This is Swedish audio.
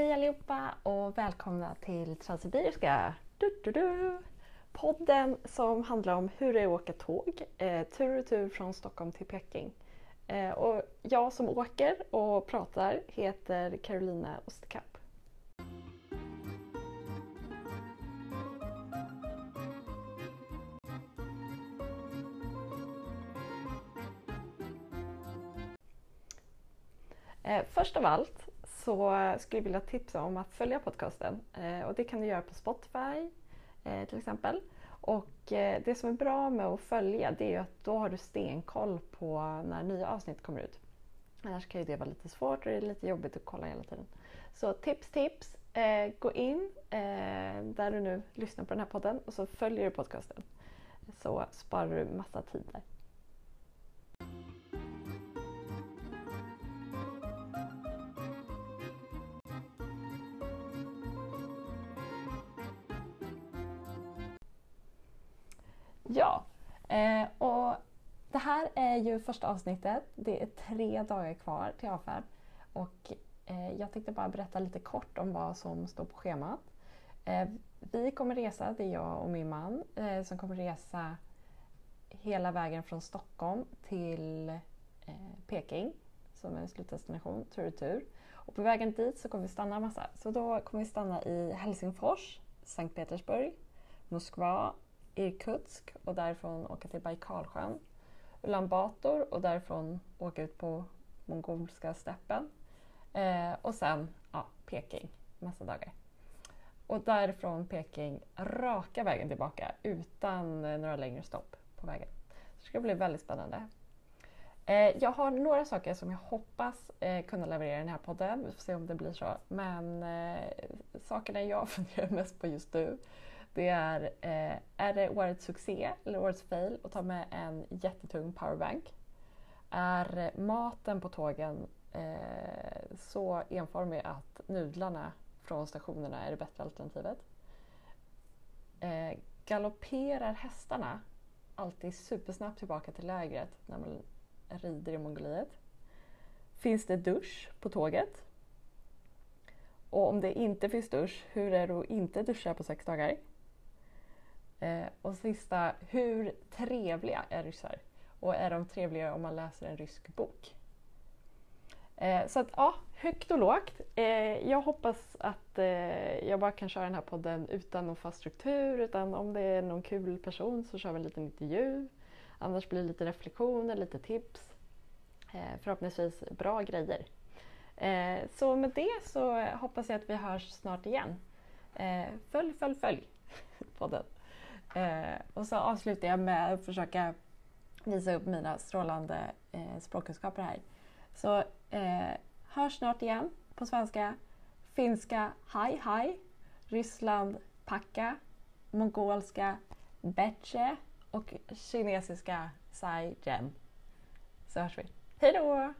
Hej allihopa och välkomna till Transsibiriska! Du, du, du. Podden som handlar om hur det är att åka tåg eh, tur och tur från Stockholm till Peking. Eh, och jag som åker och pratar heter Carolina Osterkamp. Eh, först av allt så skulle jag vilja tipsa om att följa podcasten. Eh, och det kan du göra på Spotify eh, till exempel. Och eh, det som är bra med att följa det är att då har du stenkoll på när nya avsnitt kommer ut. Annars kan ju det vara lite svårt och det är lite jobbigt att kolla hela tiden. Så tips, tips! Eh, gå in eh, där du nu lyssnar på den här podden och så följer du podcasten. Så sparar du massa tid där. Ja, eh, och det här är ju första avsnittet. Det är tre dagar kvar till avfärd. Och eh, jag tänkte bara berätta lite kort om vad som står på schemat. Eh, vi kommer resa, det är jag och min man, eh, som kommer resa hela vägen från Stockholm till eh, Peking som är en slutdestination, tur och tur. Och på vägen dit så kommer vi stanna massa. Så då kommer vi stanna i Helsingfors, Sankt Petersburg, Moskva, Irkutsk och därifrån åka till Baikalsjön. Ulan Bator och därifrån åka ut på mongolska steppen. Eh, och sen ja, Peking, massa dagar. Och därifrån Peking raka vägen tillbaka utan eh, några längre stopp på vägen. det ska bli väldigt spännande. Eh, jag har några saker som jag hoppas eh, kunna leverera i den här podden. Vi får se om det blir så. Men eh, sakerna jag funderar mest på just nu det är, eh, är det årets succé eller årets fail att ta med en jättetung powerbank? Är maten på tågen eh, så enformig att nudlarna från stationerna är det bättre alternativet? Eh, galopperar hästarna alltid supersnabbt tillbaka till lägret när man rider i Mongoliet? Finns det dusch på tåget? Och om det inte finns dusch, hur är det att inte duscha på sex dagar? Eh, och sista, hur trevliga är ryssar? Och är de trevligare om man läser en rysk bok? Eh, så att ja, högt och lågt. Eh, jag hoppas att eh, jag bara kan köra den här podden utan någon fast struktur utan om det är någon kul person så kör vi en liten intervju. Annars blir det lite reflektioner, lite tips. Eh, förhoppningsvis bra grejer. Eh, så med det så hoppas jag att vi hörs snart igen. Eh, följ, följ, följ podden. Eh, och så avslutar jag med att försöka visa upp mina strålande eh, språkkunskaper här. Så eh, hörs snart igen på svenska. Finska Hai Hai. Ryssland Packa. Mongolska Betche. Och kinesiska Sai Jen. Så hörs vi. Hej då!